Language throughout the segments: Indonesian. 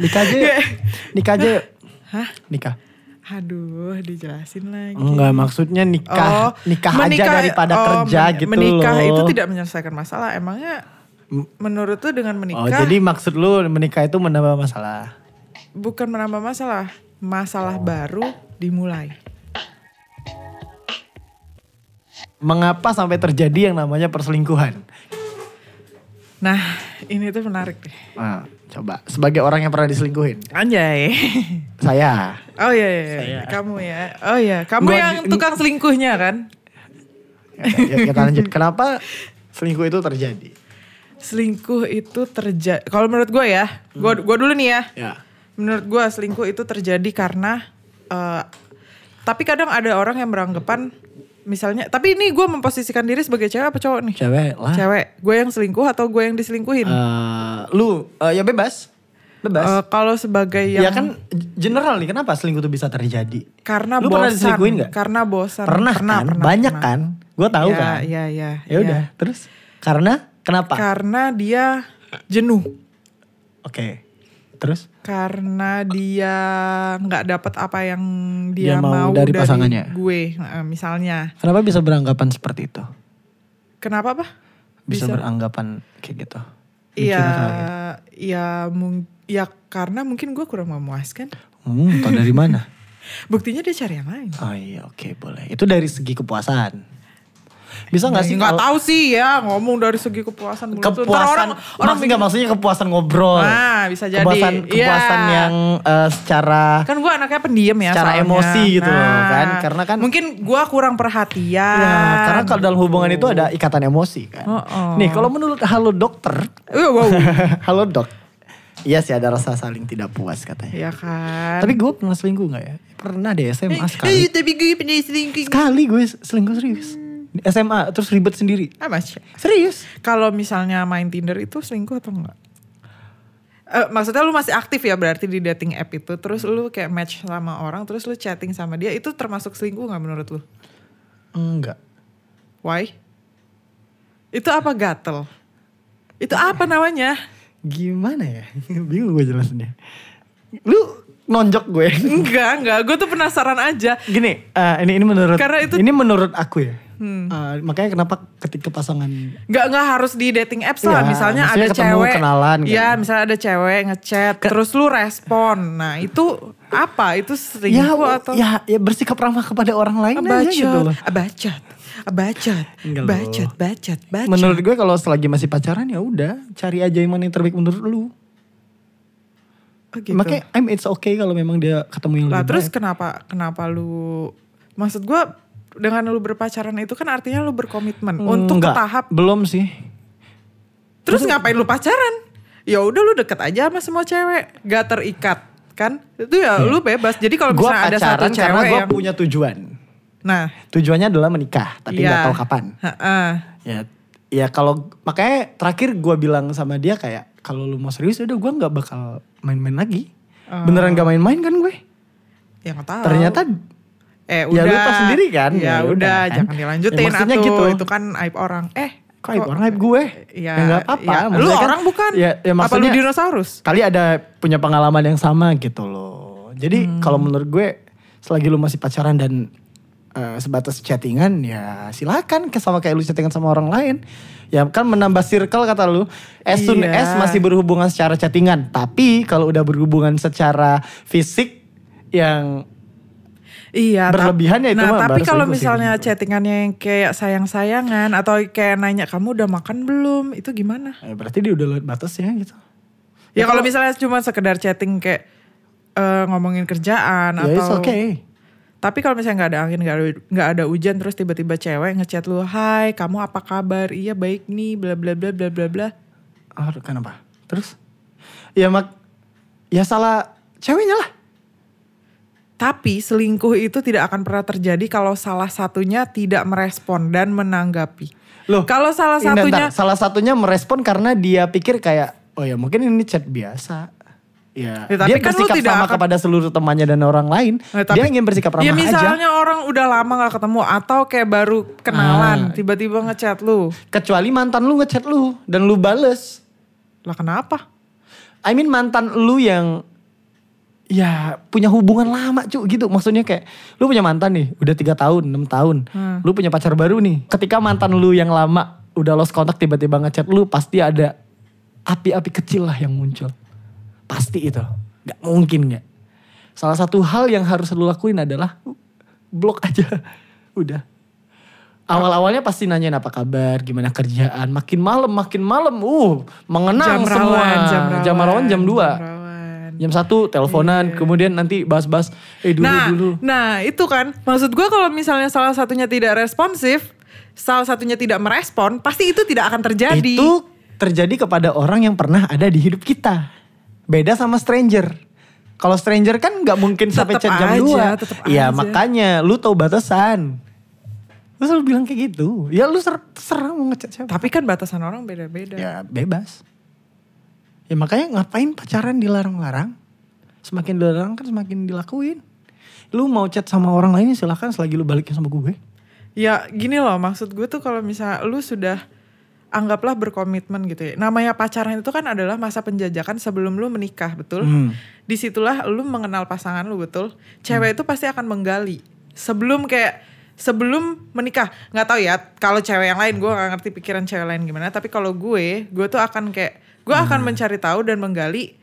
Nikah aja yuk. Nikah aja yuk. Hah? Nikah. Aduh, dijelasin lagi. Enggak maksudnya nikah. Oh, nikah aja menikah- daripada oh, kerja men- gitu Menikah loh. itu tidak menyelesaikan masalah. Emangnya menurut tuh dengan menikah Oh jadi maksud lu menikah itu menambah masalah. bukan menambah masalah, masalah baru dimulai. Mengapa sampai terjadi yang namanya perselingkuhan? Nah, ini tuh menarik deh. Nah, coba sebagai orang yang pernah diselingkuhin. Anjay. Saya. Oh iya, iya, iya. kamu ya. Oh iya, kamu Gua yang tukang selingkuhnya kan? Ya, kita lanjut. Kenapa selingkuh itu terjadi? Selingkuh itu terjadi. Kalau menurut gue ya, gue gua dulu nih ya. Ya. Menurut gue selingkuh itu terjadi karena, eh, tapi kadang ada orang yang beranggapan, misalnya, tapi ini gue memposisikan diri sebagai cewek apa cowok nih? Cewek lah. Cewek. Gue yang selingkuh atau gue yang diselingkuhin? Eh, lu eh, ya bebas. Bebas. Eh, kalau sebagai yang ya kan general nih kenapa selingkuh itu bisa terjadi? karena Lu pernah bosan, diselingkuhin nggak? karena bosan. Pernah, kan? Banyak pernah. kan? Gue tahu ya, kan. Iya, iya. Ya udah, terus karena kenapa? Karena dia jenuh. Oke. Terus? Karena dia nggak dapat apa yang Dia dia, mau mau, dari dari, pasangannya. gue, Nah, misalnya. Kenapa bisa beranggapan seperti itu? Kenapa apa? Bisa, Bisa. beranggapan kayak gitu. Iya, Mikirnya kayak, ya, mung- ya karena mungkin gue kurang memuaskan. Hmm, tau dari mana? Buktinya dia cari yang lain. Oh iya, oke boleh. Itu dari segi kepuasan. Bisa nggak sih? Nggak tahu sih ya ngomong dari segi kepuasan. Ntar kepuasan orang, orang maksudnya nggak maksudnya kepuasan ngobrol Nah, bisa jadi. kepuasan Iya. kepuasan yang eh, secara kan gue anaknya pendiam ya Secara soalnya. emosi gitu loh, kan. Karena kan- mungkin gue kurang perhatian Ya, karena kalau dalam hubungan itu ada ikatan emosi kan. Oh, oh. Nih kalau menurut halo dokter, Wow, wow. halo dok, iya sih ada rasa saling tidak puas katanya. ya kan Tapi gue pernah selingkuh nggak ya? Pernah deh SMA Eh, sekali. tapi gue pernah selingkuh Sekali gue selingkuh serius. Di SMA terus ribet sendiri. ah mas Serius? kalau misalnya main Tinder itu selingkuh atau enggak Eh, maksudnya lu masih aktif ya berarti di dating app itu terus lu kayak match sama orang terus lu chatting sama dia itu termasuk selingkuh nggak menurut lu Enggak. why itu apa gatel itu apa namanya Gimana ya? Bingung gue jelasinnya. Lu nonjok gue. enggak enggak gue tuh penasaran aja Gini, eh, ini ini menurut Karena itu- ini menurut aku ya. Hmm. Eh, makanya kenapa ketika pasangan Nggak nggak harus di dating apps lah. Iya, misalnya ada ketemu, cewek, kenalan kan. Iya, misalnya ada cewek ngechat, terus lu respon. Nah itu apa? Itu ya, selingkuh atau ya ya bersikap ramah kepada orang lain aja gitu loh. bacot, Enggak loh. bacot, bacot, bacot. Menurut gue kalau selagi masih pacaran ya udah cari aja yang mana yang terbaik menurut lu. Oh, gitu. Makanya I'm it's okay kalau memang dia ketemu yang Lah lebih terus baik. kenapa kenapa lu? Maksud gua dengan lu berpacaran itu kan artinya lu berkomitmen untuk ke Enggak, tahap. belum sih. Terus ngapain lu pacaran? Ya udah lu deket aja sama semua cewek, gak terikat kan? Itu ya lu bebas. Jadi kalau Gue misalnya ada satu pacaran karena cewek gue yang punya tujuan. Nah, Tujuannya adalah menikah, tapi nggak Iya. tahu kapan. Heeh. Ya, ya kalau makanya terakhir gue bilang sama dia kayak kalau lu mau serius udah gue nggak bakal main-main lagi. Oh. Beneran gak main-main kan gue? Ya nggak tahu. Ternyata eh ya udah. lu tau sendiri kan? Ya, Ya udah, udah kan? jangan dilanjutin Ya, maksudnya atuh. gitu. Itu kan aib orang. Eh, kok aib orang aib gue? Ya, Ya nggak apa-apa, ya, maksudnya lu kan- orang bukan? Ya, ya Apa lu maksudnya dinosaurus? kali ada punya pengalaman yang sama gitu loh. Jadi Hmm. kalau menurut gue selagi lu masih pacaran dan eh, sebatas chattingan ya silakan sama kayak lu chattingan sama orang lain. Ya kan menambah circle kata lu. As soon Iya. as masih berhubungan secara chattingan. Tapi kalau udah berhubungan secara fisik yang Iya. Berlebihan ya itu Nah, mah tapi kalau sih misalnya menurut chattingannya yang kayak sayang-sayangan atau kayak nanya kamu udah makan belum? Itu gimana? ya berarti dia udah lewat batas ya gitu. Ya, kalau misalnya cuma sekedar chatting kayak eh, ngomongin kerjaan Ya atau okay. Tapi kalau misalnya nggak ada angin, nggak ada, nggak ada hujan, terus tiba-tiba cewek ngechat lu, Hai, kamu apa kabar? Iya baik nih, bla bla bla bla bla bla. Oh, kenapa? Terus? Ya mak, ya salah ceweknya lah. Tapi selingkuh itu tidak akan pernah terjadi kalau salah satunya tidak merespon dan menanggapi. Loh, kalau salah Ini satunya, bentar, salah satunya merespon karena dia pikir kayak, oh ya mungkin ini chat biasa. Ya, Ya, tapi dia kan bersikap tidak sama akan- kepada seluruh temannya dan orang lain. Eh, tapi- dia ingin bersikap ramah ya aja. misalnya orang udah lama nggak ketemu atau kayak baru kenalan, Ah. tiba-tiba ngechat lu, Kecuali mantan lu ngechat lu dan lu bales. lah kenapa? I mean mantan lu yang ya punya hubungan lama cu gitu maksudnya kayak lu punya mantan nih udah tiga tahun enam tahun Hmm. lu punya pacar baru nih ketika mantan lu yang lama udah lost kontak tiba-tiba ngechat lu pasti ada api-api kecil lah yang muncul pasti itu. Nggak mungkin nggak. Salah satu hal yang harus lu lakuin adalah blok aja. Udah. Awal-awalnya pasti nanyain apa kabar gimana kerjaan. Makin malam makin malam. Uh mengenang semua. jam rawan, jam rawan jam 2 jam rawan. jam satu teleponan. Kemudian nanti bahas-bahas eh dulu nah, dulu. nah itu kan. Maksud gue kalau misalnya salah satunya tidak responsif, salah satunya tidak merespon, pasti itu tidak akan terjadi. itu terjadi kepada orang yang pernah ada di hidup kita beda sama stranger. Kalau stranger kan nggak mungkin sampai chat jam aja, 2 tetep iya makanya lu tahu batasan. Lu selalu bilang kayak gitu. Ya lu ser terserah mau ngechat siapa. Tapi kan batasan orang beda-beda. ya bebas. Ya makanya ngapain pacaran dilarang-larang? Semakin dilarang kan semakin dilakuin. Lu mau chat sama orang lain silahkan. Selagi lu balikin sama gue. Ya gini loh maksud gue tuh kalau misalnya lu sudah anggaplah berkomitmen gitu ya. Namanya pacaran itu kan adalah masa penjajakan sebelum lu menikah, betul? Hmm. Di situlah lu mengenal pasangan lu, betul? Cewek itu pasti akan menggali sebelum kayak sebelum menikah. nggak tahu ya kalau cewek yang lain gue gak ngerti pikiran cewek lain gimana. Tapi kalau gue, gue tuh akan kayak gue akan mencari tahu dan menggali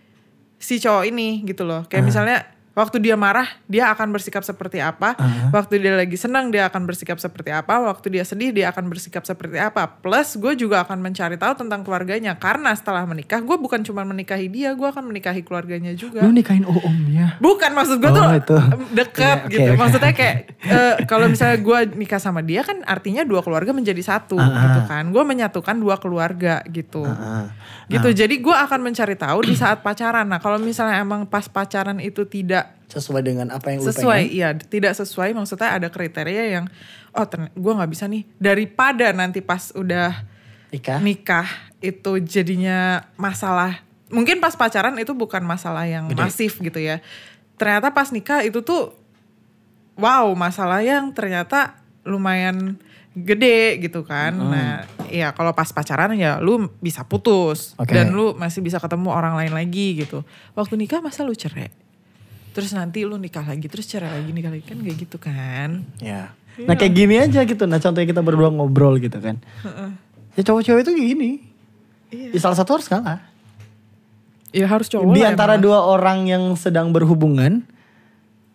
si cowok ini gitu loh. Kayak misalnya waktu dia marah dia akan bersikap seperti apa, waktu dia lagi senang dia akan bersikap seperti apa, waktu dia sedih dia akan bersikap seperti apa. Plus gue juga akan mencari tahu tentang keluarganya karena setelah menikah gue bukan cuma menikahi dia, gue akan menikahi keluarganya juga. lu nikahin om-omnya Bukan maksud gue Oh, tuh itu. deket Oke, gitu. oke. Maksudnya kayak eh, kalau misalnya gue nikah sama dia kan artinya dua keluarga menjadi satu gitu kan. Gue menyatukan dua keluarga gitu. Ah. Gitu. Jadi gue akan mencari tahu di saat pacaran. Nah kalau misalnya emang pas pacaran itu tidak sesuai dengan apa yang lu sesuai, pengen? iya. Tidak sesuai. Maksudnya ada kriteria yang oh gue nggak bisa nih. Daripada nanti pas udah nikah. nikah itu jadinya masalah. Mungkin pas pacaran itu bukan masalah yang masif gitu ya. Ternyata pas nikah itu tuh wow masalah yang ternyata lumayan gede gitu kan. Nah ya kalau pas pacaran ya lu bisa putus. Oke. dan lu masih bisa ketemu orang lain lagi gitu. Waktu nikah masa lu cerai terus nanti lu nikah lagi terus cerai lagi nikah lagi kan kayak gitu kan Ya. Nah kayak gini aja gitu. Nah contohnya kita berdua ngobrol gitu kan. Ya cowok-cowok itu kayak gini. Iya. Ya, salah satu harus kalah. ya harus cowok Di antara emang. dua orang yang sedang berhubungan,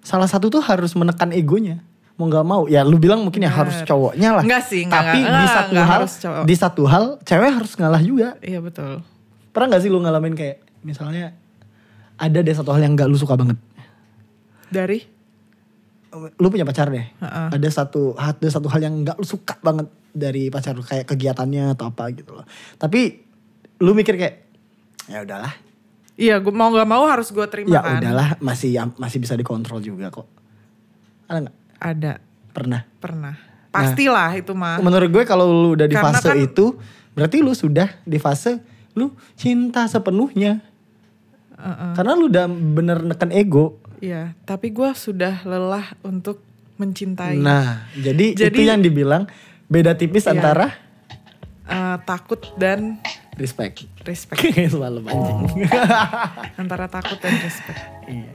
salah satu tuh harus menekan egonya. Mau nggak mau, ya lu bilang mungkin ya harus cowoknya lah. Enggak sih, enggak, Tapi enggak, di satu enggak hal, harus cowok. di satu hal, cewek harus ngalah juga. iya betul Pernah nggak sih lu ngalamin kayak misalnya ada deh satu hal yang nggak lu suka banget. Dari Lu punya pacar deh. Heeh. Ada satu ada satu hal yang nggak lu suka banget dari pacar lu kayak kegiatannya atau apa gitu loh. Tapi lu mikir kayak ya udahlah. Iya, gua mau nggak mau harus gue terima Ya kan. udahlah, masih masih bisa dikontrol juga kok. Ada nggak? Ada, Pernah. pernah. Pastilah itu mah. Menurut gue kalau lu udah di Karena fase kan- itu, berarti lu sudah di fase lu cinta sepenuhnya. Heeh. Karena lu udah bener neken ego. Iya, tapi gue sudah lelah untuk mencintai. Nah, jadi, Jadi- itu yang dibilang beda tipis Iya. antara Eh, takut dan respect. respect. Selalu anjing. Antara takut dan respect. Iya.